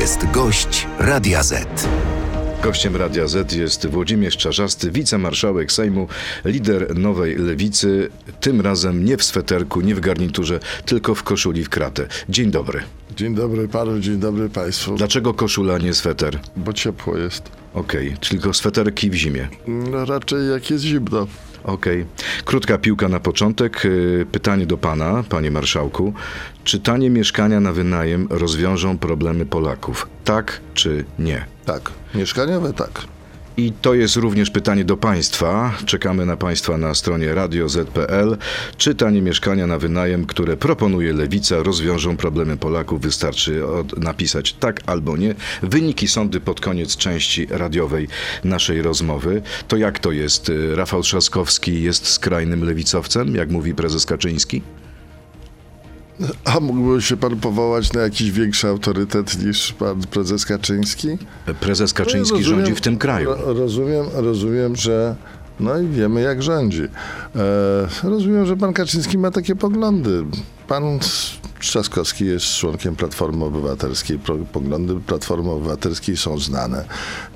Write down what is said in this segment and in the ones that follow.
jest gość Radia Z. Gościem Radia Z jest Włodzimierz Czarzasty, wicemarszałek Sejmu, lider Nowej Lewicy, tym razem nie w sweterku, nie w garniturze, tylko w koszuli w kratę. Dzień dobry. Dzień dobry panu, dzień dobry państwu. Dlaczego koszula, nie sweter? Bo ciepło jest. Okej, czyli tylko sweterki w zimie. No raczej jak jest zimno. Okej. Krótka piłka na początek. Yy, Pytanie do pana, panie marszałku. Czy tanie mieszkania na wynajem rozwiążą problemy Polaków? Tak czy nie? Tak, mieszkaniowe tak. I to jest również pytanie do Państwa. Czekamy na Państwa na stronie radioz.pl. Czy tanie mieszkania na wynajem, które proponuje Lewica, rozwiążą problemy Polaków? Wystarczy od, napisać tak albo nie. Wyniki sądy pod koniec części radiowej naszej rozmowy. To jak to jest? Y, Rafał Trzaskowski jest skrajnym lewicowcem, jak mówi prezes Kaczyński? A mógłby się pan powołać na jakiś większy autorytet niż pan prezes Kaczyński? Prezes Kaczyński No, rozumiem- rządzi w tym kraju. ro- Rozumiem, rozumiem, że no i wiemy jak rządzi. E, rozumiem, że pan Kaczyński ma takie poglądy. Pan Trzaskowski jest członkiem Platformy Obywatelskiej. Poglądy Platformy Obywatelskiej są znane.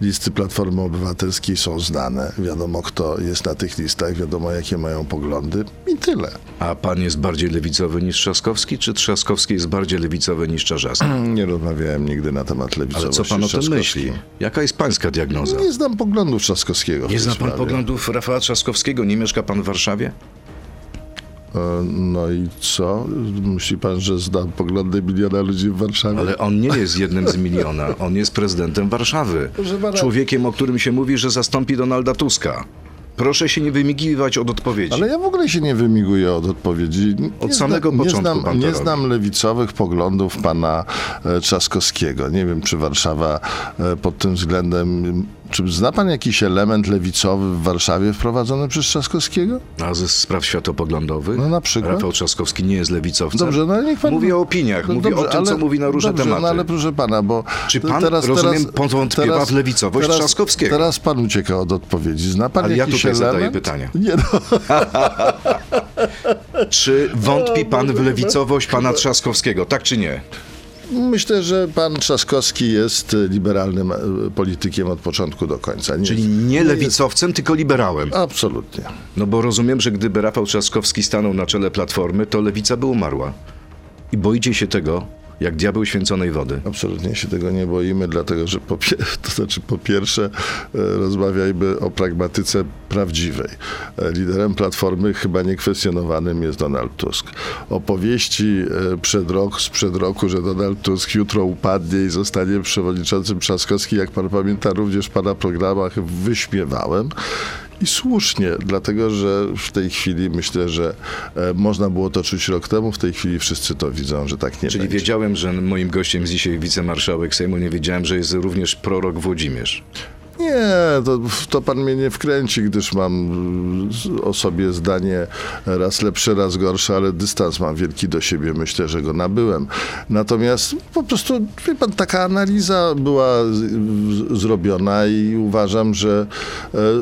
Listy Platformy Obywatelskiej są znane. Wiadomo, kto jest na tych listach, wiadomo, jakie mają poglądy i tyle. A pan jest bardziej lewicowy niż Trzaskowski, czy Trzaskowski jest bardziej lewicowy niż Czarzasty? Nie rozmawiałem nigdy na temat Ale lewicowości co pan o tym myśli? Jaka jest pańska diagnoza? Nie znam poglądów Trzaskowskiego. Nie zna pan sprawie. poglądów Rafała Trzaskowskiego? Nie mieszka pan w Warszawie? E, No i co? Myśli pan, że znam poglądy miliona ludzi w Warszawie? Ale on nie jest jednym z miliona. On jest prezydentem Warszawy. Człowiekiem, o którym się mówi, że zastąpi Donalda Tuska. Proszę się nie wymigiwać od odpowiedzi. Ale ja w ogóle się nie wymiguję od odpowiedzi. Nie Od samego nie początku znam, pan to Nie znam lewicowych poglądów pana e, Trzaskowskiego. Nie wiem, czy Warszawa e, pod tym względem... Czy zna pan jakiś element lewicowy w Warszawie wprowadzony przez Trzaskowskiego? A ze spraw światopoglądowych? No na przykład. Rafał Trzaskowski nie jest lewicowcem? Dobrze, no niech pan... Mówi o opiniach, No mówi o dobrze, tym, co ale- mówi na różne dobrze, tematy. No ale proszę pana, bo... Czy pan, rozumiem, powątpiewa w lewicowość teraz, Trzaskowskiego? Teraz pan ucieka od odpowiedzi. Zna pan Ale ja jakiś tutaj element? zadaję pytania. Nie no. Czy wątpi pan w lewicowość pana Trzaskowskiego? Tak czy nie? Myślę, że pan Trzaskowski jest liberalnym e, politykiem od początku do końca. Nie Czyli nie jest- lewicowcem, tylko liberałem. Absolutnie. No bo rozumiem, że gdyby Rafał Trzaskowski stanął na czele Platformy, to lewica by umarła. I boicie się tego, jak diabeł święconej wody. Absolutnie się tego nie boimy, dlatego że po, to znaczy po pierwsze e, rozmawiajmy o pragmatyce prawdziwej. E, Liderem Platformy chyba niekwestionowanym jest Donald Tusk. Opowieści e, przed rok, sprzed roku, że Donald Tusk jutro upadnie i zostanie przewodniczącym Trzaskowski, jak pan pamięta, również pana programach wyśmiewałem. I słusznie, dlatego że w tej chwili myślę, że e, można było to czuć rok temu, w tej chwili wszyscy to widzą, że tak nie Czyli będzie. wiedziałem, że moim gościem jest dzisiaj wicemarszałek Sejmu, nie wiedziałem, że jest również prorok Włodzimierz. Nie, to, to pan mnie nie wkręci, gdyż mam z- o sobie zdanie raz lepsze, raz gorsze, ale dystans mam wielki do siebie. Myślę, że go nabyłem. Natomiast po prostu, wie pan, taka analiza była zrobiona i uważam, że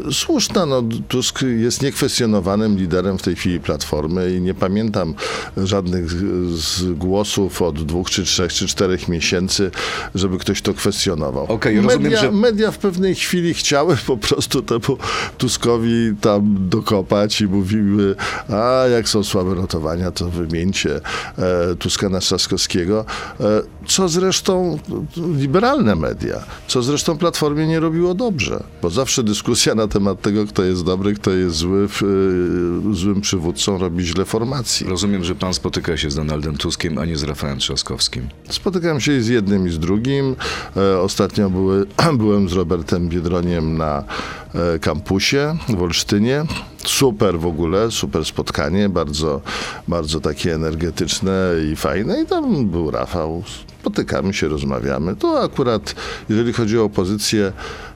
e, słuszna. No, Tusk jest niekwestionowanym liderem w tej chwili Platformy i nie pamiętam żadnych z, głosów od dwóch, czy trzech, czy czterech miesięcy, żeby ktoś to kwestionował. Okej, rozumiem, media, że- media w pewnej chwili chciały po prostu temu Tuskowi tam dokopać i mówiły, a jak są słabe notowania, to wymieńcie e, Tuska na Trzaskowskiego. E, co zresztą liberalne media, co zresztą Platformie nie robiło dobrze, bo zawsze dyskusja na temat tego, kto jest dobry, kto jest zły, w, e, złym przywódcą robi źle formacji. Rozumiem, że pan spotyka się z Donaldem Tuskiem, a nie z Rafałem Trzaskowskim. Spotykam się z jednym i z drugim. E, ostatnio były, byłem z Robertem Biedroniem na e, kampusie w Olsztynie. Super w ogóle, super spotkanie, bardzo, bardzo takie energetyczne i fajne. I tam był Rafał. Spotykamy się, rozmawiamy. To akurat, jeżeli chodzi o opozycję,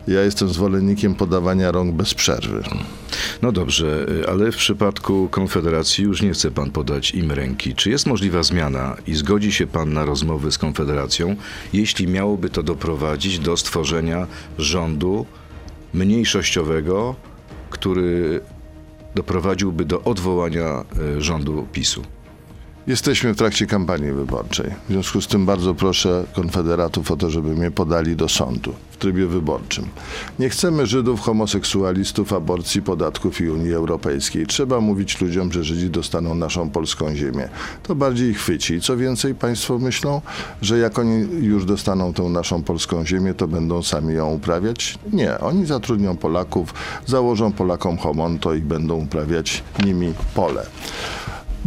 ja jestem zwolennikiem podawania rąk bez przerwy. No dobrze, y, ale w przypadku Konfederacji już nie chce pan podać im ręki. Czy jest możliwa zmiana i zgodzi się pan na rozmowy z Konfederacją, jeśli miałoby to doprowadzić do stworzenia rządu mniejszościowego, który doprowadziłby do odwołania y, rządu PiSu? Jesteśmy w trakcie kampanii wyborczej. W związku z tym bardzo proszę konfederatów o to, żeby mnie podali do sądu w trybie wyborczym. Nie chcemy Żydów, homoseksualistów, aborcji, podatków i Unii Europejskiej. Trzeba mówić ludziom, że Żydzi dostaną naszą polską ziemię. To bardziej ich chwyci. I co więcej, państwo myślą, że jak oni już dostaną tą naszą polską ziemię, to będą sami ją uprawiać? Nie. Oni zatrudnią Polaków, założą Polakom homonto i będą uprawiać nimi pole.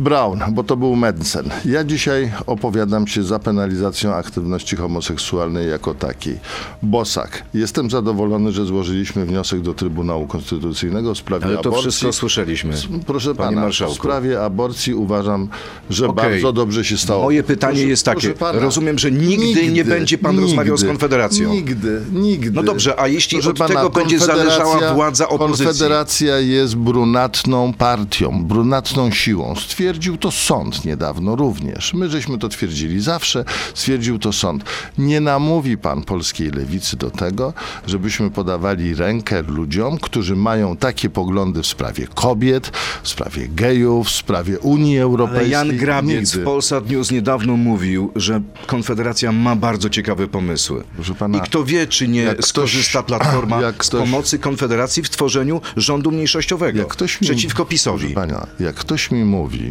Brown, bo to był Medcen. Ja dzisiaj opowiadam się za penalizacją aktywności homoseksualnej jako takiej. Bosak. Jestem zadowolony, że złożyliśmy wniosek do Trybunału Konstytucyjnego w sprawie Ale to aborcji. wszystko słyszeliśmy. Proszę Panie pana, marszałku. w sprawie aborcji uważam, że Okej. bardzo dobrze się stało. Moje pytanie Proszę- jest takie. pana, Rozumiem, że nigdy nie będzie pan rozmawiał z Konfederacją. Nigdy, nigdy. No dobrze, a jeśli Proszę od tego będzie zależała władza opozycji? Konfederacja jest brunatną partią, brunatną siłą. Stwierdził to sąd niedawno również. My żeśmy to twierdzili zawsze, stwierdził to sąd. Nie namówi pan polskiej lewicy do tego, żebyśmy podawali rękę ludziom, którzy mają takie poglądy w sprawie kobiet, w sprawie gejów, w sprawie Unii Ale Europejskiej. Jan Grabiec w Nigdy. Polsat News niedawno mówił, że Konfederacja ma bardzo ciekawe pomysły. Pana, I kto wie, czy nie jak ktoś- skorzysta Platforma jak z ktoś- pomocy Konfederacji w tworzeniu rządu mniejszościowego Jak ktoś mi, przeciwko PiSowi. Pana, jak ktoś mi mówi,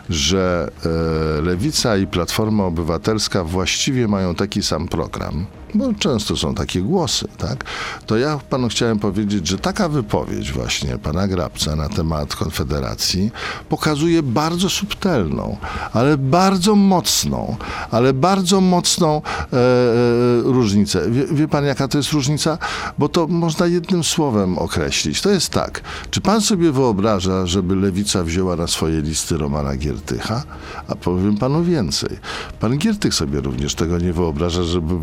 że e, Lewica i Platforma Obywatelska właściwie mają taki sam program, bo często są takie głosy, tak? To ja panu chciałem powiedzieć, że taka wypowiedź właśnie pana Grabca na temat Konfederacji pokazuje bardzo subtelną, ale bardzo mocną, ale bardzo mocną e, e, różnicę. Wie, wie pan, jaka to jest różnica? Bo to można jednym słowem określić. To jest tak. Czy pan sobie wyobraża, żeby Lewica wzięła na swoje listy Romana Giertycha? A powiem panu więcej. Pan Giertych sobie również tego nie wyobraża, żeby,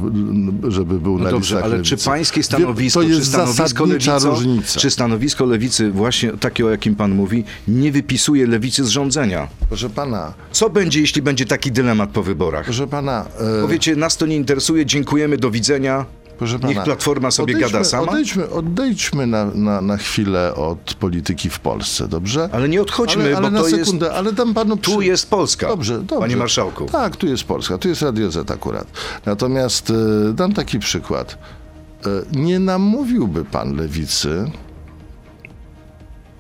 żeby był na No dobrze, listach ale Lewicy. czy pańskie Wie- stanowisko, to jest czy stanowisko lewico, różnica. czy stanowisko lewicy, właśnie takie o jakim pan mówi, nie wypisuje lewicy z rządzenia? Proszę pana, Co będzie, jeśli będzie taki dylemat po wyborach? proszę pana... e, Powiecie, nas to nie interesuje, dziękujemy, do widzenia. Proszę pana, Niech Platforma sobie odejdźmy, gada sama. Odejdźmy, odejdźmy na, na, na chwilę od polityki w Polsce, dobrze? Ale nie odchodźmy, ale, ale bo na to jest- sekundę, ale dam panu Tu przy- jest Polska, Dobrze, dobrze. panie marszałku. Tak, tu jest Polska, tu jest Radio Z akurat. Natomiast e, dam taki przykład. E, nie namówiłby pan lewicy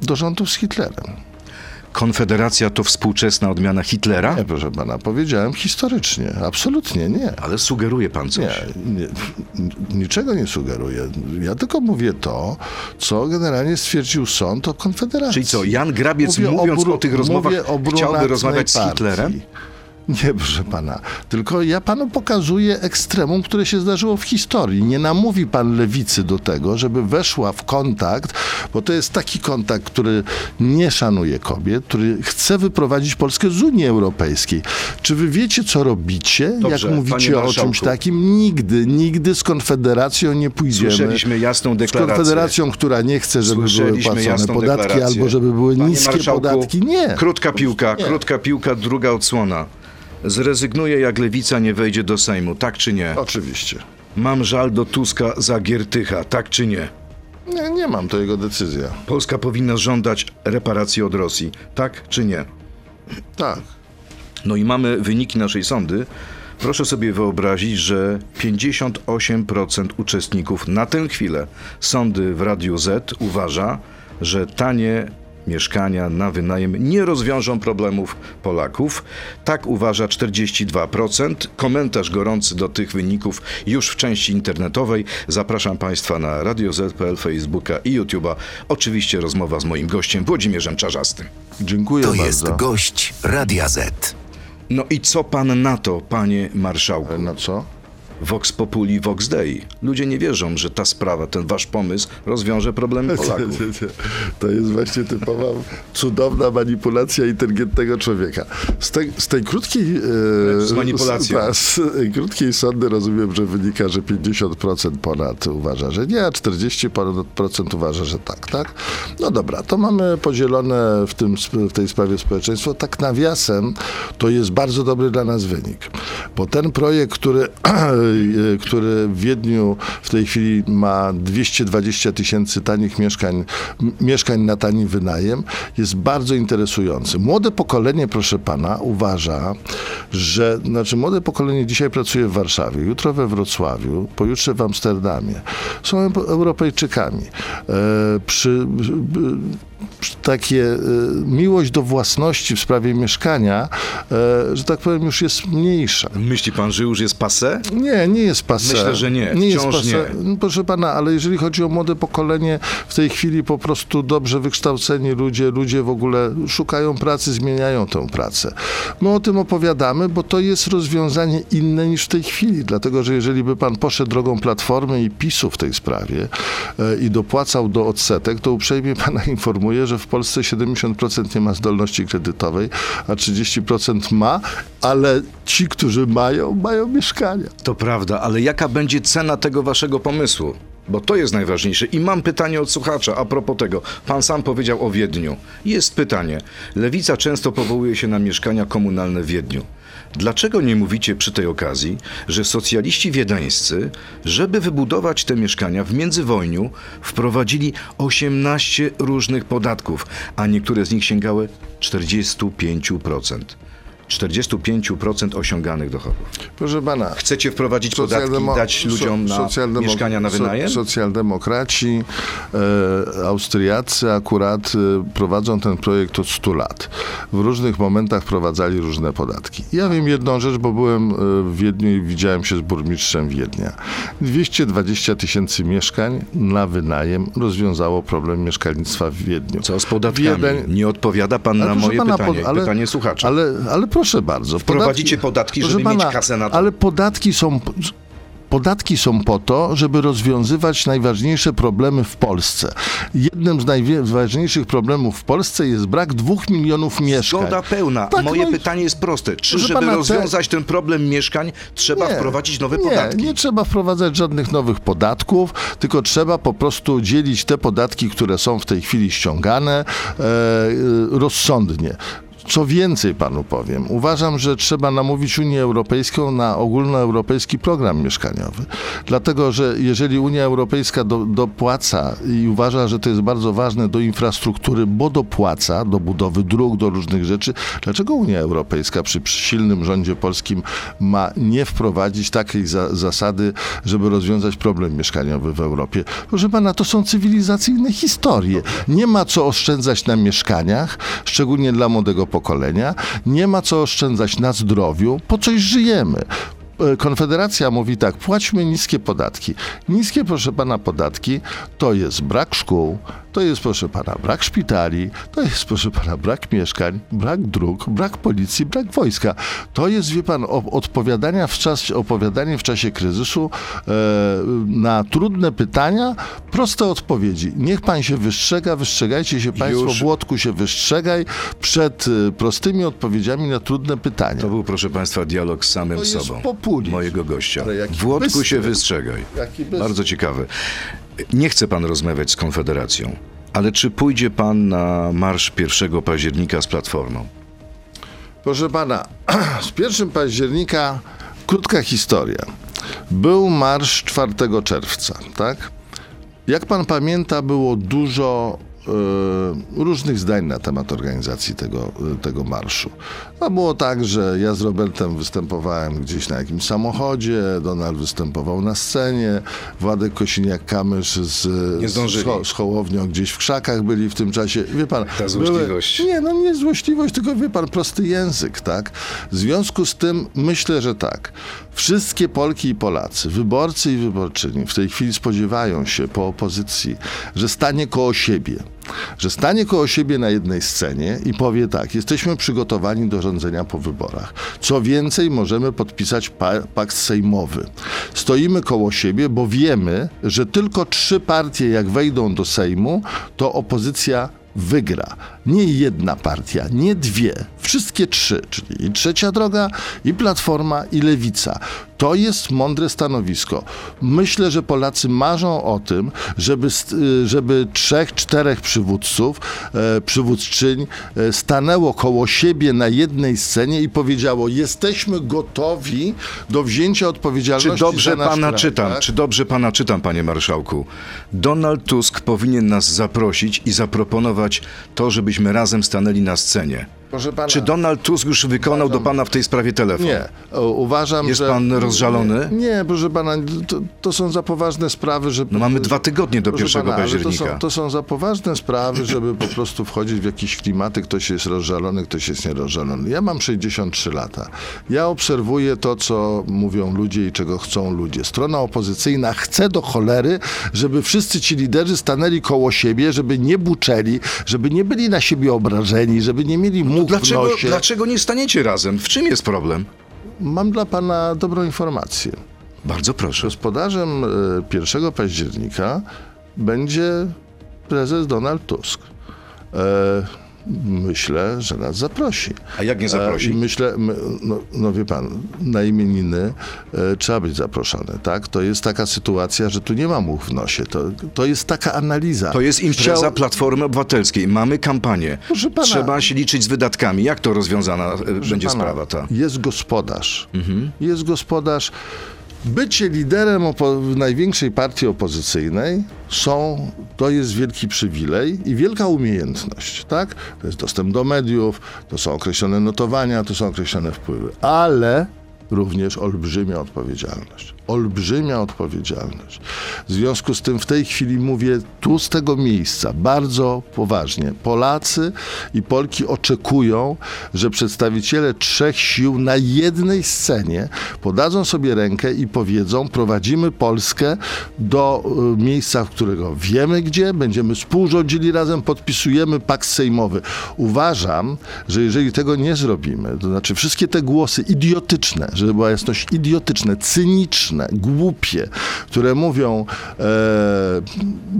do rządów z Hitlerem. Konfederacja to współczesna odmiana Hitlera? Nie, proszę pana, powiedziałem historycznie. Absolutnie nie. Ale sugeruje pan coś. Nie, nie, niczego nie sugeruję. Ja tylko mówię to, co generalnie stwierdził sąd o Konfederacji. Czyli co, Jan Grabiec Mówię mówiąc bru- o tych rozmowach o chciałby rozmawiać z partii. Hitlerem? Nie, proszę pana. Tylko ja panu pokazuję ekstremum, które się zdarzyło w historii. Nie namówi pan lewicy do tego, żeby weszła w kontakt, bo to jest taki kontakt, który nie szanuje kobiet, który chce wyprowadzić Polskę z Unii Europejskiej. Czy wy wiecie, co robicie, Dobrze, jak mówicie o czymś takim? Nigdy, nigdy z Konfederacją nie pójdziemy. Słyszeliśmy jasną Z deklarację. Konfederacją, która nie chce, żeby były płacone podatki, deklarację. albo żeby były Panie niskie podatki. Nie. Krótka piłka, Nie. krótka piłka, druga odsłona. Zrezygnuję, jak lewica nie wejdzie do Sejmu, tak czy nie? Oczywiście. Mam żal do Tuska za Giertycha, tak czy nie? Nie, nie mam, to jego decyzja. Polska powinna żądać reparacji od Rosji, tak czy nie? Tak. No i mamy wyniki naszej sądy. Proszę sobie wyobrazić, że 58% uczestników na tę chwilę sądy w Radiu Z uważa, że tanie mieszkania na wynajem nie rozwiążą problemów Polaków. Tak uważa 42%. Komentarz gorący do tych wyników już w części internetowej. Zapraszam Państwa na Radio Z.pl, Facebooka i YouTube'a. Oczywiście rozmowa z moim gościem Włodzimierzem Czarzastym. Dziękuję To bardzo. jest gość Radia Z. No i co pan na to, panie marszałku? Na co? Vox Populi, Vox Dei. Ludzie nie wierzą, że ta sprawa, ten wasz pomysł rozwiąże problemy Polaków. To jest właśnie typowa cudowna manipulacja inteligentnego człowieka. Z tej, z tej krótkiej... e, Z manipulacją. Z, z krótkiej sądy rozumiem, że wynika, że 50% ponad uważa, że nie, a 40% uważa, że tak, tak? No dobra, to mamy podzielone w, tym, w tej sprawie społeczeństwo. Tak nawiasem, to jest bardzo dobry dla nas wynik. Bo ten projekt, który, który w Wiedniu w tej chwili ma 220 tysięcy tanich mieszkań, mieszkań na tani wynajem, jest bardzo interesujący. Młode pokolenie, proszę pana, uważa, że, znaczy młode pokolenie dzisiaj pracuje w Warszawie, jutro we Wrocławiu, pojutrze w Amsterdamie. Są Euro- Europejczykami. E, przy takie e, miłość do własności w sprawie mieszkania, e, że tak powiem, już jest mniejsza. Myśli pan, że już jest pase? Nie, nie jest pase. Myślę, że nie. Nie jest Wciąż pase. nie. No, Proszę pana, ale jeżeli chodzi o młode pokolenie, w tej chwili po prostu dobrze wykształceni ludzie, ludzie w ogóle szukają pracy, zmieniają tę pracę. My o tym opowiadamy, bo to jest rozwiązanie inne niż w tej chwili, dlatego że jeżeli by pan poszedł drogą Platformy i PiSu w tej sprawie e, i dopłacał do odsetek, to uprzejmie pana informuję, że w Polsce 70% nie ma zdolności kredytowej, a 30% ma, ale ci, którzy mają, mają mieszkania. To prawda, ale jaka będzie cena tego waszego pomysłu? Bo to jest najważniejsze. I mam pytanie od słuchacza a propos tego. Pan sam powiedział o Wiedniu. Jest pytanie. Lewica często powołuje się na mieszkania komunalne w Wiedniu. Dlaczego nie mówicie przy tej okazji, że socjaliści wiedeńscy, żeby wybudować te mieszkania w międzywojniu, wprowadzili 18 różnych podatków, a niektóre z nich sięgały 45%. 45% osiąganych dochodów. Proszę pana. Chcecie wprowadzić podatki dać ludziom so- na mieszkania na so- wynajem? Socjaldemokraci, e, Austriacy akurat e, prowadzą ten projekt od 100 lat. W różnych momentach wprowadzali różne podatki. Ja wiem jedną rzecz, bo byłem e, w Wiedniu i widziałem się z burmistrzem Wiednia. 220 tysięcy mieszkań na wynajem rozwiązało problem mieszkalnictwa w Wiedniu. Co z podatkami? Wiedeń- Nie odpowiada pan Ale na moje pana, pytanie, ale- pytanie słuchacza. Ale, ale proszę bardzo. Wprowadzicie podatki, żeby mieć kasę na to. Ale podatki są. Podatki są po to, żeby rozwiązywać najważniejsze problemy w Polsce. Jednym z najważniejszych problemów w Polsce jest brak dwóch milionów mieszkań. Zgoda pełna. Tak, Moje no pytanie jest proste. Czy żeby pana, te- rozwiązać ten problem mieszkań, trzeba Nie, wprowadzić nowe nie, podatki? Nie trzeba wprowadzać żadnych nowych podatków, tylko trzeba po prostu dzielić te podatki, które są w tej chwili ściągane, e, e, rozsądnie. Co więcej panu powiem, uważam, że trzeba namówić Unię Europejską na ogólnoeuropejski program mieszkaniowy. Dlatego, że jeżeli Unia Europejska do, dopłaca i uważa, że to jest bardzo ważne do infrastruktury, bo dopłaca do budowy dróg, do różnych rzeczy, dlaczego Unia Europejska przy, przy silnym rządzie polskim ma nie wprowadzić takiej za, zasady, żeby rozwiązać problem mieszkaniowy w Europie? Proszę pana, to są cywilizacyjne historie. Nie ma co oszczędzać na mieszkaniach, szczególnie dla młodego pokolenia. Nie ma co oszczędzać na zdrowiu. Po coś żyjemy. E, Konfederacja mówi tak, płaćmy niskie podatki. Niskie, proszę pana, podatki to jest brak szkół, to jest, proszę pana, brak szpitali, to jest, proszę pana, brak mieszkań, brak dróg, brak policji, brak wojska. To jest, wie pan, odpowiadania w czas, opowiadanie w czasie kryzysu e, na trudne pytania, proste odpowiedzi. Niech pan się wystrzega, wystrzegajcie się państwo, Już. Włodku się wystrzegaj przed e, prostymi odpowiedziami na trudne pytania. To był, proszę państwa, dialog z samym sobą. Mojego gościa. Włodku się wystrzegaj. Bardzo ciekawe. Nie chce pan rozmawiać z Konfederacją, ale czy pójdzie pan na marsz 1 października z Platformą? Proszę pana, z 1 października krótka historia. Był marsz 4 czerwca, tak? Jak pan pamięta, było dużo e, różnych zdań na temat organizacji tego, e, tego marszu. No było tak, że ja z Robertem występowałem gdzieś na jakimś samochodzie, Donald występował na scenie, Władek Kosiniak-Kamysz z, z. Ho- z Hołownią gdzieś w krzakach byli w tym czasie. Wie pan, Ta złośliwość. nie, no nie złośliwość, tylko wie pan, prosty język, tak? W związku z tym myślę, że tak. Wszystkie Polki i Polacy, wyborcy i wyborczyni w tej chwili spodziewają się po opozycji, że stanie koło siebie. Że stanie koło siebie na jednej scenie i powie tak, jesteśmy przygotowani do rządzenia po wyborach. Co więcej, możemy podpisać pa- pakt sejmowy. Stoimy koło siebie, bo wiemy, że tylko trzy partie, jak wejdą do Sejmu, to opozycja wygra. Nie jedna partia, nie dwie, wszystkie trzy, czyli i Trzecia Droga, i Platforma, i Lewica. To jest mądre stanowisko. Myślę, że Polacy marzą o tym, żeby, y, żeby trzech, czterech przywódców, e, przywódczyń e, stanęło koło siebie na jednej scenie i powiedziało: Jesteśmy gotowi do wzięcia Czy odpowiedzialności. dobrze za nasz pana kraj, czytam? tak? Czy dobrze pana czytam, panie marszałku? Donald Tusk powinien nas zaprosić i zaproponować to, żebyśmy razem stanęli na scenie. Pana, Czy Donald Tusk już wykonał do pana w tej sprawie telefon? Nie, o, uważam, Jest że... pan rozżalony? Nie, nie, proszę pana, to, to są za poważne sprawy, żeby... No mamy dwa tygodnie do 1 pana, października. To są, to są za poważne sprawy, żeby po prostu wchodzić w jakieś klimaty, ktoś jest rozżalony, ktoś jest nierozżalony. Ja mam 63 lata. Ja obserwuję to, co mówią ludzie i czego chcą ludzie. Strona opozycyjna chce do cholery, żeby wszyscy ci liderzy stanęli koło siebie, żeby nie buczeli, żeby nie byli na siebie obrażeni, żeby nie mieli Dlaczego, nosie. dlaczego nie staniecie razem? W czym jest problem? Mam dla pana dobrą informację. Bardzo proszę. Gospodarzem e, 1 października będzie prezes Donald Tusk. E, myślę, że nas zaprosi. A jak nie zaprosi? E, i myślę, my, no, no wie pan, na imieniny e, trzeba być zaproszony, tak? To jest taka sytuacja, że tu nie ma much w nosie. To, to jest taka analiza. To jest impreza Chciał- Platformy Obywatelskiej. Mamy kampanię. Pana- Trzeba się liczyć z wydatkami. Jak to rozwiązana e, będzie pana, sprawa ta? Jest gospodarz. Mhm. Jest gospodarz. Bycie liderem największej partii opozycyjnej są, to jest wielki przywilej i wielka umiejętność, tak? To jest dostęp do mediów, to są określone notowania, to są określone wpływy, ale również olbrzymia odpowiedzialność. Olbrzymia odpowiedzialność. W związku z tym w tej chwili mówię tu z tego miejsca bardzo poważnie. Polacy i Polki oczekują, że przedstawiciele trzech sił na jednej scenie podadzą sobie rękę i powiedzą: prowadzimy Polskę do y, miejsca, którego wiemy gdzie, będziemy współrządzili razem, podpisujemy pakt sejmowy. Uważam, że jeżeli tego nie zrobimy, to znaczy wszystkie te głosy idiotyczne, żeby była jasność, idiotyczne, cyniczne, głupie, które mówią, e,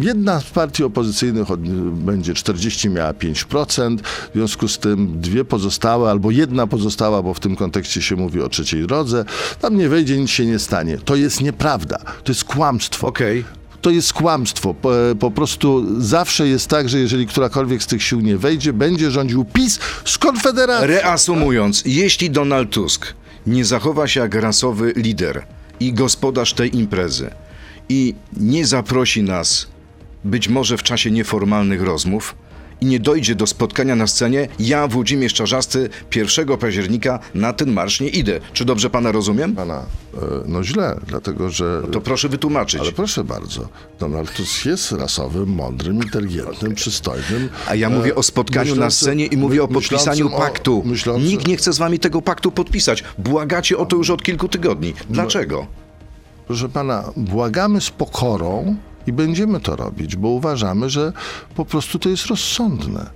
jedna z partii opozycyjnych od, będzie 40, miała 5%, w związku z tym dwie pozostałe, albo jedna pozostała, bo w tym kontekście się mówi o trzeciej drodze, tam nie wejdzie, nic się nie stanie. To jest nieprawda, to jest kłamstwo. Okej. To jest kłamstwo. Po, po prostu zawsze jest tak, że jeżeli którakolwiek z tych sił nie wejdzie, będzie rządził PiS z Konfederacją. Reasumując, jeśli Donald Tusk nie zachowa się jak rasowy lider i gospodarz tej imprezy. I nie zaprosi nas być może w czasie nieformalnych rozmów i nie dojdzie do spotkania na scenie, ja, Włodzimierz Czarzasty, 1 października na ten marsz nie idę. Czy dobrze pana rozumiem? Pana, e, no źle, dlatego że... To proszę wytłumaczyć. Ale proszę bardzo, Donald Tusk jest rasowym, mądrym, inteligentnym, przystojnym. A ja mówię o e, spotkaniu na myślącym- scenie i mówię o podpisaniu o- paktu. myślącym- Nikt nie chce z wami tego paktu podpisać. Błagacie o to już od kilku tygodni. Dlaczego? Proszę pana, błagamy z pokorą i będziemy to robić, bo uważamy, że po prostu to jest rozsądne.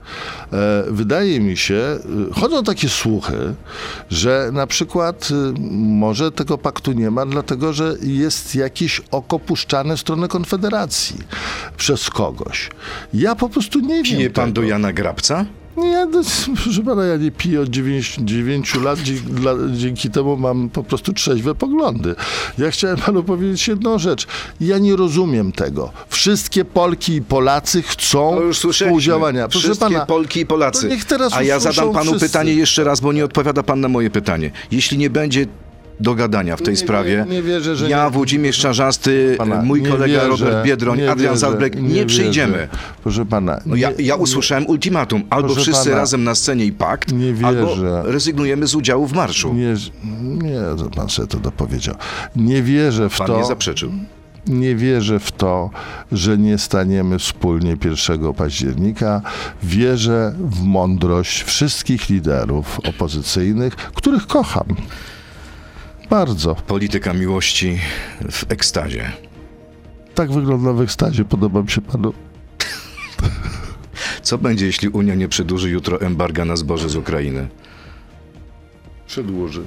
E, wydaje mi się, y, chodzą takie słuchy, że na przykład y, może tego paktu nie ma, dlatego że jest jakieś oko puszczane w stronę Konfederacji przez kogoś. Ja po prostu nie wiem. Pije pan tego. do Jana Grabca? Nie, no, proszę pana, ja nie piję od 9, lat, dzięki, dla, dzięki temu mam po prostu trzeźwe poglądy. Ja chciałem panu powiedzieć jedną rzecz. Ja nie rozumiem tego. Wszystkie Polki i Polacy chcą współdziałania. Proszę Wszystkie pana, Polki i Polacy. to niech teraz A ja zadam panu wszyscy. pytanie jeszcze raz, bo nie odpowiada pan na moje pytanie. Jeśli nie będzie dogadania w tej Nie wie- sprawie, nie wierzę, że ja, nie- Włodzimierz Czarzasty, pana, mój nie kolega wierzę, Robert Biedroń, nie Adrian wierzę, Zalbrek, nie, wierzę. przyjdziemy. Proszę pana, No ja, nie- ja usłyszałem ultimatum. Albo wszyscy pana, razem na scenie i pakt, nie albo wierzę. rezygnujemy z udziału w marszu. Nie, nie, to pan sobie to dopowiedział. Nie wierzę w Pan to. nie zaprzeczył. Nie wierzę w to, że nie staniemy wspólnie 1 października. Wierzę w mądrość wszystkich liderów opozycyjnych, których kocham. Bardzo. Polityka miłości w ekstazie. Tak wygląda w ekstazie. Podoba mi się panu. Co będzie, jeśli Unia nie przedłuży jutro embarga na zboże z Ukrainy? Przedłuży.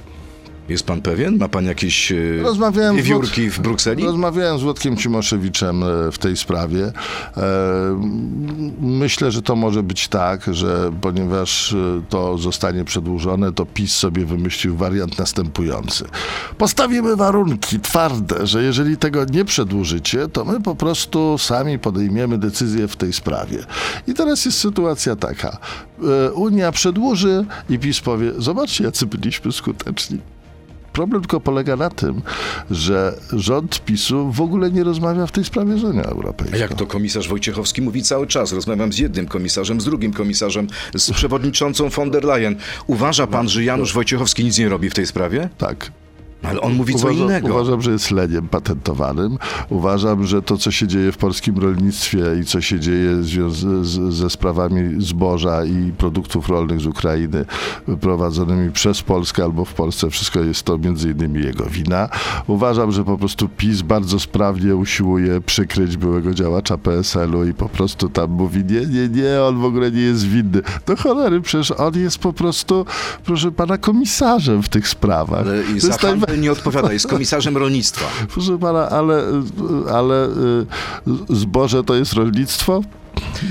Jest pan pewien? Ma pan jakieś e, Rozmawiałem wiewiórki w Brukseli? Rozmawiałem z Włodkiem Cimoszewiczem e, w tej sprawie. E, Myślę, że to może być tak, że ponieważ to zostanie przedłużone, to PiS sobie wymyślił wariant następujący. Postawimy warunki twarde, że jeżeli tego nie przedłużycie, to my po prostu sami podejmiemy decyzję w tej sprawie. I teraz jest sytuacja taka. Unia przedłuży i PiS powie, zobaczcie, jacy byliśmy skuteczni. Problem tylko polega na tym, że rząd PiSu w ogóle nie rozmawia w tej sprawie z Unią Europejską. A jak to komisarz Wojciechowski mówi cały czas? Rozmawiam z jednym komisarzem, z drugim komisarzem, z przewodniczącą von der Leyen. Uważa pan, że Janusz Wojciechowski nic nie robi w tej sprawie? Tak. Ale on mówi co Uważam, innego. uważam, że jest leniem patentowanym. Uważam, że to, co się dzieje w polskim rolnictwie i co się dzieje związ- z, ze sprawami zboża i produktów rolnych z Ukrainy prowadzonymi przez Polskę albo w Polsce, wszystko jest to między innymi jego wina. Uważam, że po prostu PiS bardzo sprawnie usiłuje przykryć byłego działacza PSL-u i po prostu tam mówi, nie, nie, nie, on w ogóle nie jest winny. Do cholery, przecież on jest po prostu, proszę pana, komisarzem w tych sprawach. Ale To jest najwa- nie odpowiada, jest komisarzem rolnictwa. Proszę pana, ale, ale y, zboże to jest rolnictwo?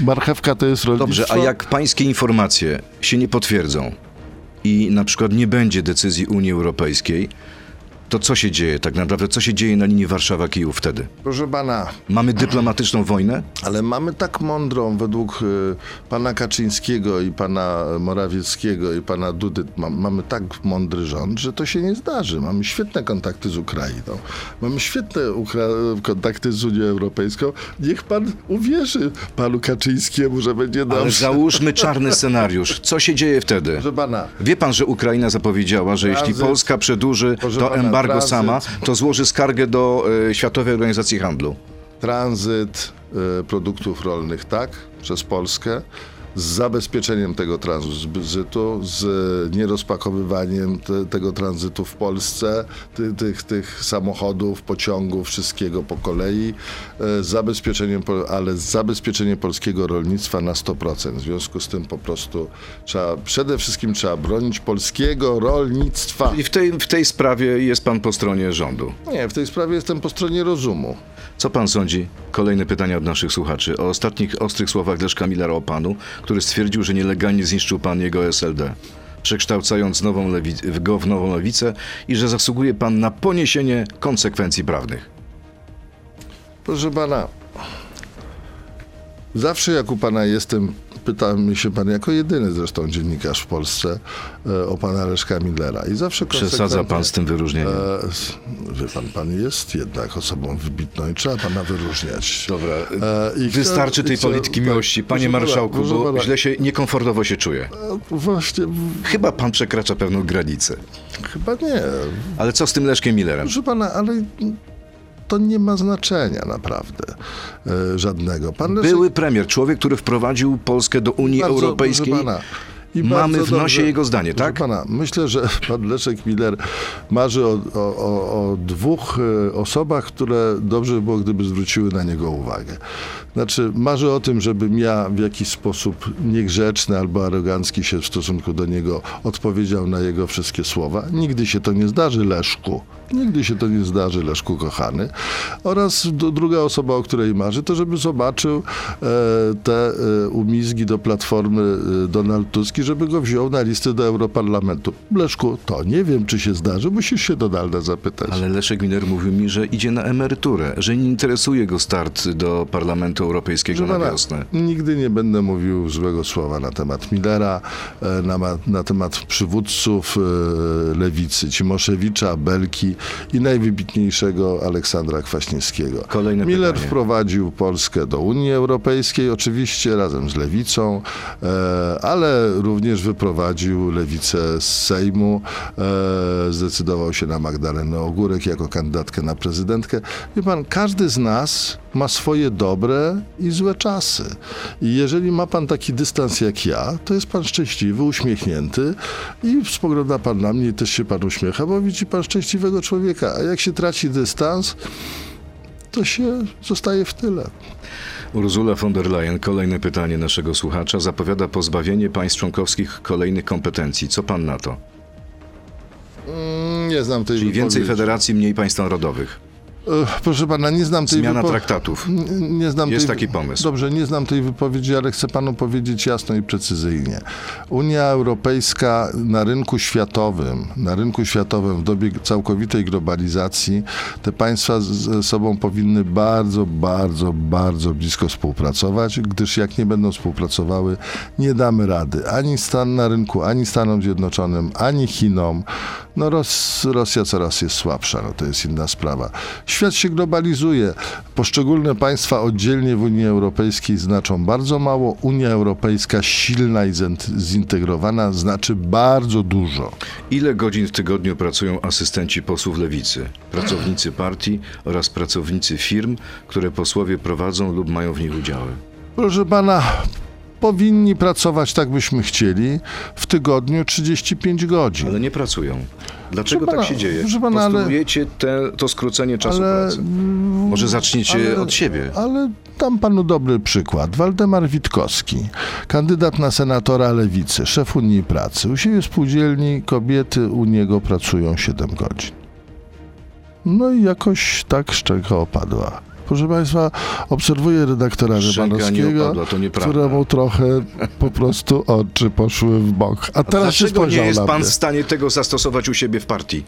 Marchewka to jest rolnictwo? Dobrze, a jak pańskie informacje się nie potwierdzą i na przykład nie będzie decyzji Unii Europejskiej, to co się dzieje tak naprawdę? Co się dzieje na linii Warszawa-Kijów wtedy? Proszę pana, Mamy dyplomatyczną wojnę? ale mamy tak mądrą według y, pana Kaczyńskiego i pana Morawieckiego i pana Dudy, ma, mamy tak mądry rząd, że to się nie zdarzy. Mamy świetne kontakty z Ukrainą. Mamy świetne ukra- kontakty z Unią Europejską. Niech pan uwierzy panu Kaczyńskiemu, że będzie Ale dobrze. załóżmy czarny scenariusz. Co się dzieje wtedy? Proszę pana, Wie pan, że Ukraina zapowiedziała, że jeśli. Polska przedłuży to pana, embargo tranzyt. sama, to złoży skargę do e, Światowej Organizacji Handlu. tranzyt y, produktów rolnych, tak, przez Polskę, z zabezpieczeniem tego tranzytu, z nierozpakowywaniem te, tego tranzytu w Polsce, ty, tych, tych samochodów, pociągów, wszystkiego po kolei, z zabezpieczeniem, ale z zabezpieczeniem polskiego rolnictwa na 100%. W związku z tym po prostu trzeba, przede wszystkim trzeba bronić polskiego rolnictwa. I w tej, w tej sprawie jest pan po stronie rządu. Nie, w tej sprawie jestem po stronie rozumu. Co pan sądzi? Kolejne pytania od naszych słuchaczy. O ostatnich ostrych słowach Leszka Millera o panu, który stwierdził, że nielegalnie zniszczył pan jego SLD, przekształcając nową go w nową lewicę i że zasługuje pan na poniesienie konsekwencji prawnych. Proszę pana, zawsze jak u pana jestem, pyta mnie się pan jako jedyny zresztą dziennikarz w Polsce e, o pana Leszka Millera. I zawsze Przesadza pan z tym wyróżnieniem. E, wie pan, pan jest jednak osobą wybitną i trzeba pana wyróżniać. Dobra, E, wystarczy tej chcę- polityki tak, miłości. Panie pana, marszałku, bo pana, źle się, niekomfortowo się czuję. e, Właśnie, Chyba pan przekracza pewną granicę. chyba nie. Ale co z tym Leszkiem Millerem? Proszę pana, ale to nie ma znaczenia naprawdę e, żadnego. Pan Były premier, człowiek, który wprowadził Polskę do Unii Bardzo, Europejskiej. proszę pana, i Mamy w nosie dobrze. jego zdanie, Proszę tak? Pana, myślę, że pan Leszek Miller marzy o, o, o, dwóch e, osobach, które dobrze by było, gdyby zwróciły na niego uwagę. Znaczy, marzy o tym, żebym ja w jakiś sposób niegrzeczny albo arogancki się w stosunku do niego odpowiedział na jego wszystkie słowa. Nigdy się to nie zdarzy, Leszku. Nigdy się to nie zdarzy, Leszku kochany. Oraz druga osoba, o której marzy, to żeby zobaczył e, te e, umizgi do Platformy e, Donald Tusk i żeby go wziął na listę do Europarlamentu. Leszku, to nie wiem, czy się zdarzy, musisz się Donalda zapytać. Ale Leszek Miller mówił mi, że idzie na emeryturę, że nie interesuje go start do Parlamentu Europejskiego na wiosnę. Nigdy nie będę mówił złego słowa na temat Millera, e, na, na temat przywódców e, lewicy, Cimoszewicza, Belki i najwybitniejszego Aleksandra Kwaśniewskiego. Kolejne Miller pytanie. wprowadził Polskę do Unii Europejskiej, oczywiście razem z lewicą, e, ale również wyprowadził lewicę z Sejmu, e, zdecydował się na Magdalenę Ogórek jako kandydatkę na prezydentkę. Wie pan, każdy z nas ma swoje dobre i złe czasy. I jeżeli ma pan taki dystans jak ja, to jest pan szczęśliwy, uśmiechnięty i spogląda pan na mnie i też się pan uśmiecha, bo widzi pan szczęśliwego człowieka. A jak się traci dystans, to się zostaje w tyle. Ursula von der Leyen, kolejne pytanie naszego słuchacza, zapowiada pozbawienie państw członkowskich kolejnych kompetencji. Co pan na to? Nie znam tej Czyli więcej federacji, mniej państw narodowych. E, Proszę pana, nie znam tej Zmiana traktatów. Nie znam Jest tej... taki pomysł. Dobrze, nie znam tej wypowiedzi, ale chcę panu powiedzieć jasno i precyzyjnie. Unia Europejska na rynku światowym, na rynku światowym w dobie całkowitej globalizacji, te państwa ze sobą powinny bardzo, bardzo, bardzo blisko współpracować, gdyż jak nie będą współpracowały, nie damy rady ani Stan na rynku, ani Stanom Zjednoczonym, ani Chinom. No Ros, Rosja coraz jest słabsza, no to jest inna sprawa. Świat się globalizuje. Poszczególne państwa oddzielnie w Unii Europejskiej znaczą bardzo mało. Unia Europejska silna i zintegrowana znaczy bardzo dużo. Ile godzin w tygodniu pracują asystenci posłów lewicy, pracownicy partii oraz pracownicy firm, które posłowie prowadzą lub mają w nich udziały? Proszę pana, powinni pracować tak byśmy chcieli w tygodniu 35 godzin. Ale nie pracują. Dlaczego tak pana, się dzieje? pana, Postulujecie te, to skrócenie czasu Ale- pracy. Może zaczniecie ale- od siebie. Ale dam panu dobry przykład. Waldemar Witkowski, kandydat na senatora Lewicy, szef Unii Pracy. U siebie spółdzielni kobiety u niego pracują 7 godzin. No i jakoś tak szczęka opadła. Proszę Państwa, obserwuję redaktora nieprawda. któremu trochę po prostu oczy poszły w bok. A teraz się Dlaczego nie jest pan w stanie tego zastosować u siebie w partii?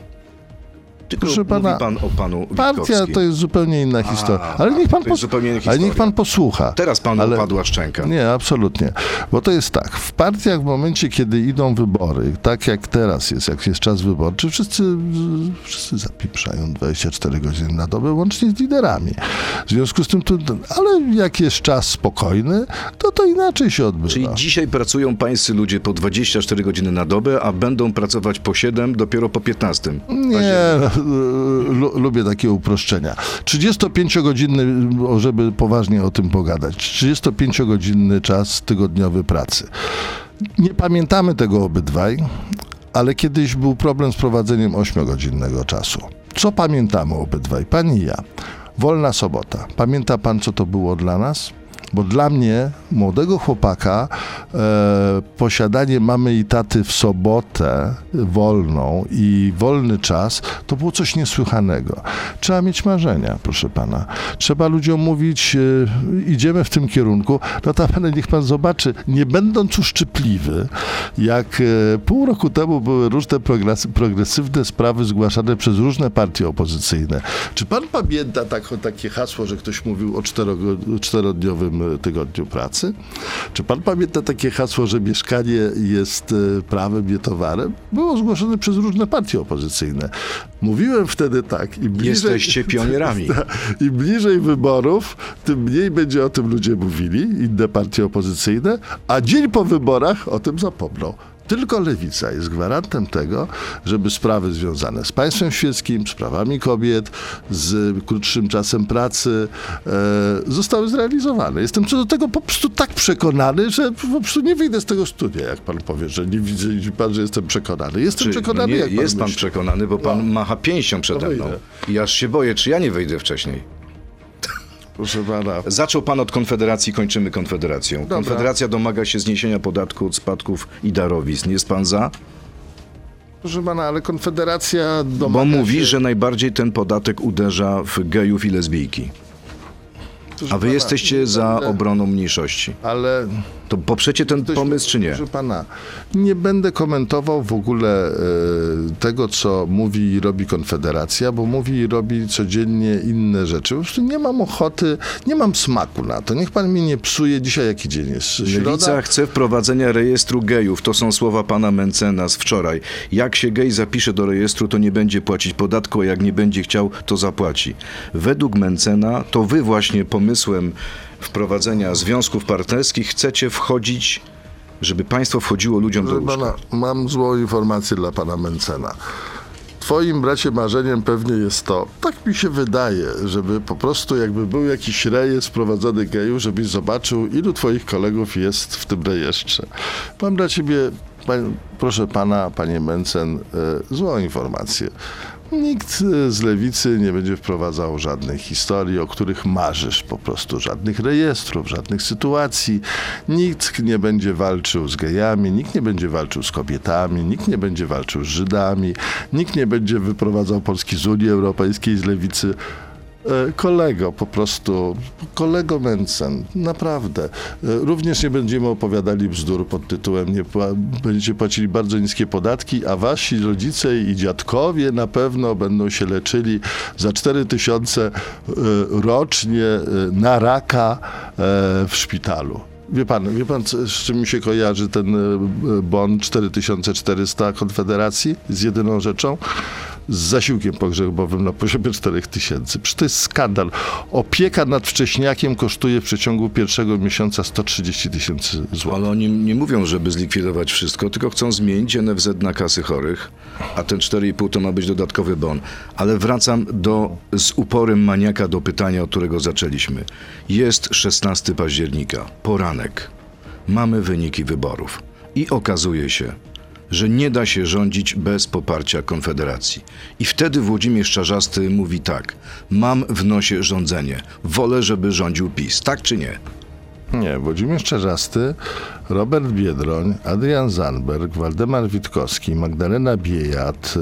Tylko Proszę pana, pan o panu Partia to jest zupełnie inna historia. Ale niech pan, pos- ale niech pan posłucha. Teraz panu Ale- opadła szczęka. Nie, absolutnie. Bo to jest tak, w partiach w momencie, kiedy idą wybory, tak jak teraz jest, jak jest czas wyborczy, wszyscy, wszyscy zapieprzają 24 godziny na dobę, łącznie z liderami. W związku z tym, to, ale jak jest czas spokojny, to to inaczej się odbywa. Czyli dzisiaj pracują pańscy ludzie po 24 godziny na dobę, a będą pracować po 7 dopiero po 15. Nie, lu, lubię takie uproszczenia. 35-godzinny, o, żeby poważnie o tym pogadać, 35-godzinny czas tygodniowy pracy. Nie pamiętamy tego obydwaj, ale kiedyś był problem z prowadzeniem 8-godzinnego czasu. Co pamiętamy obydwaj? Pan i ja. Wolna sobota. Pamięta pan, co to było dla nas? Bo dla mnie, młodego chłopaka, e, posiadanie mamy i taty w sobotę wolną i wolny czas, to było coś niesłychanego. Trzeba mieć marzenia, proszę pana. Trzeba ludziom mówić, e, idziemy w tym kierunku. Notabene niech pan zobaczy, nie będąc uszczypliwy, jak e, pół roku temu były różne progres- progresywne sprawy zgłaszane przez różne partie opozycyjne. Czy pan pamięta tak, takie hasło, że ktoś mówił o czterodniowym e, tygodniu pracy? Czy pan pamięta takie hasło, że mieszkanie jest e, prawem, nie towarem? Było zgłoszone przez różne partie opozycyjne. Mówiłem wtedy tak. Im bliżej, Jesteście pionierami. Im bliżej wyborów, tym mniej będzie o tym ludzie mówili, inne partie opozycyjne, a dzień po wyborach o tym zapomną. Tylko lewica jest gwarantem tego, żeby sprawy związane z państwem świeckim, z prawami kobiet, z krótszym czasem pracy e, zostały zrealizowane. Jestem co do tego po prostu tak przekonany, że po prostu nie wyjdę z tego studia, jak pan powie, że nie widzę, widzi pan, że jestem przekonany. Jestem Czy, przekonany, no nie, jak pan jest pan myśli. przekonany, bo pan macha pięścią przede To mną. I aż się boję, czy ja nie wyjdę wcześniej. Proszę pana. Zaczął pan od Konfederacji, kończymy Konfederacją. Konfederacja domaga się zniesienia podatku od spadków i darowizn. Jest pan za? Proszę pana, ale Konfederacja domaga Bo mówi, się... że najbardziej ten podatek uderza w gejów i lesbijki. Proszę A wy pana, jesteście za obroną mniejszości. Ale To poprzecie ten Ktoś- pomysł, czy nie? Proszę pana, nie będę komentował w ogóle e, tego, co mówi i robi Konfederacja, bo mówi i robi codziennie inne rzeczy. Po prostu nie mam ochoty, nie mam smaku na to. Niech pan mi nie psuje. Dzisiaj jaki dzień jest? Środa? Lewica chce wprowadzenia rejestru gejów. To są słowa pana Mencena z wczoraj. Jak się gej zapisze do rejestru, to nie będzie płacić podatku, a jak nie będzie chciał, to zapłaci. Według Mencena to wy właśnie pomysłem wprowadzenia związków partnerskich chcecie wchodzić, żeby państwo wchodziło ludziom do łóżka. pana, mam złą informację dla pana Mencena. Twoim bracie marzeniem pewnie jest to, tak mi się wydaje, żeby po prostu jakby był jakiś rejestr prowadzony gejów, żebyś zobaczył, ilu twoich kolegów jest w tym rejestrze. Mam dla ciebie, pań, proszę pana, panie Mencen, e, złą informację. Nikt e, z lewicy nie będzie wprowadzał żadnej historii, o których marzysz, po prostu żadnych rejestrów, żadnych sytuacji. Nikt nie będzie walczył z gejami, nikt nie będzie walczył z kobietami, nikt nie będzie walczył z Żydami, nikt nie będzie wyprowadzał Polski z Unii Europejskiej, z lewicy. E, Kolego, po prostu, kolego Mencen, naprawdę. E, Również nie będziemy opowiadali bzdur pod tytułem nie będziecie płacili bardzo niskie podatki, a wasi rodzice i dziadkowie na pewno będą się leczyli za 4 tysiące e, rocznie na raka w szpitalu. Wie pan, wie pan, z czym mi się kojarzy ten bon 4400 Konfederacji? Z jedyną rzeczą? Z zasiłkiem pogrzebowym na poziomie 4000. Przecież to jest skandal. Opieka nad wcześniakiem kosztuje w przeciągu pierwszego miesiąca 130 tysięcy złotych. Ale oni nie mówią, żeby zlikwidować wszystko, tylko chcą zmienić NFZ na kasy chorych, a ten 4,5 to ma być dodatkowy bon. Ale wracam do, z uporem maniaka do pytania, od którego zaczęliśmy. Jest 16 października, poranek. Mamy wyniki wyborów. I okazuje się, że nie da się rządzić bez poparcia Konfederacji. I wtedy Włodzimierz Czarzasty mówi tak: Mam w nosie rządzenie. Wolę, żeby rządził PiS. Tak czy nie? Nie, Włodzimierz Czerzasty, Robert Biedroń, Adrian Zandberg, Waldemar Witkowski, Magdalena Biejat, y,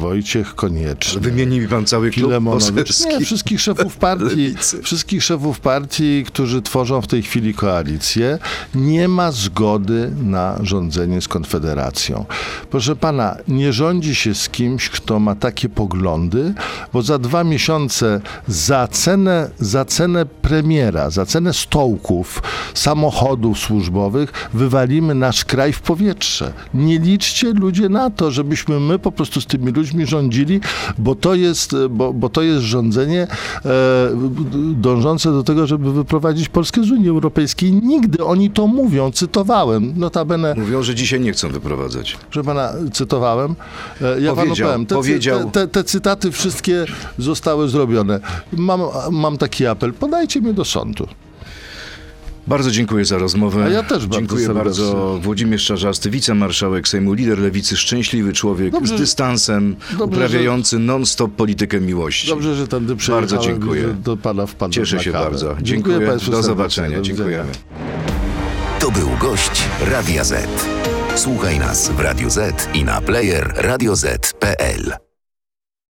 Wojciech Konieczny. Wymieni mi pan cały klub Filemonowicz. poselski. Nie, wszystkich szefów partii, wszystkich szefów partii, którzy tworzą w tej chwili koalicję, nie ma zgody na rządzenie z Konfederacją. Proszę pana, nie rządzi się z kimś, kto ma takie poglądy, bo za dwa miesiące za cenę, za cenę premiera, za cenę stołków, samochodów służbowych wywalimy nasz kraj w powietrze. Nie liczcie ludzie na to, żebyśmy my po prostu z tymi ludźmi rządzili, bo to jest, bo, bo to jest rządzenie e, dążące do tego, żeby wyprowadzić Polskę z Unii Europejskiej. Nigdy oni to mówią, cytowałem, notabene, Mówią, że dzisiaj nie chcą wyprowadzać. proszę pana, cytowałem. E, Ja panu Powiedział, powiem, te, powiedział. Te, te, te cytaty wszystkie zostały zrobione. Mam, mam taki apel, podajcie mnie do sądu. Bardzo dziękuję za rozmowę. A ja też bardzo Dziękuję serdecznie. bardzo. Włodzimierz Czarzasty, wicemarszałek Sejmu, lider lewicy, szczęśliwy człowiek Dobrze, z dystansem, dobrze, uprawiający non-stop politykę miłości. Dobrze, że tędy przejechałem. Bardzo dziękuję. że Do pana wpadłem Cieszę się bardzo. Dziękuję, Dziękuję. państwu Do zobaczenia. Do. Dziękujemy. To był gość Radia Z. Słuchaj nas w Radio Z i na player radioz.pl.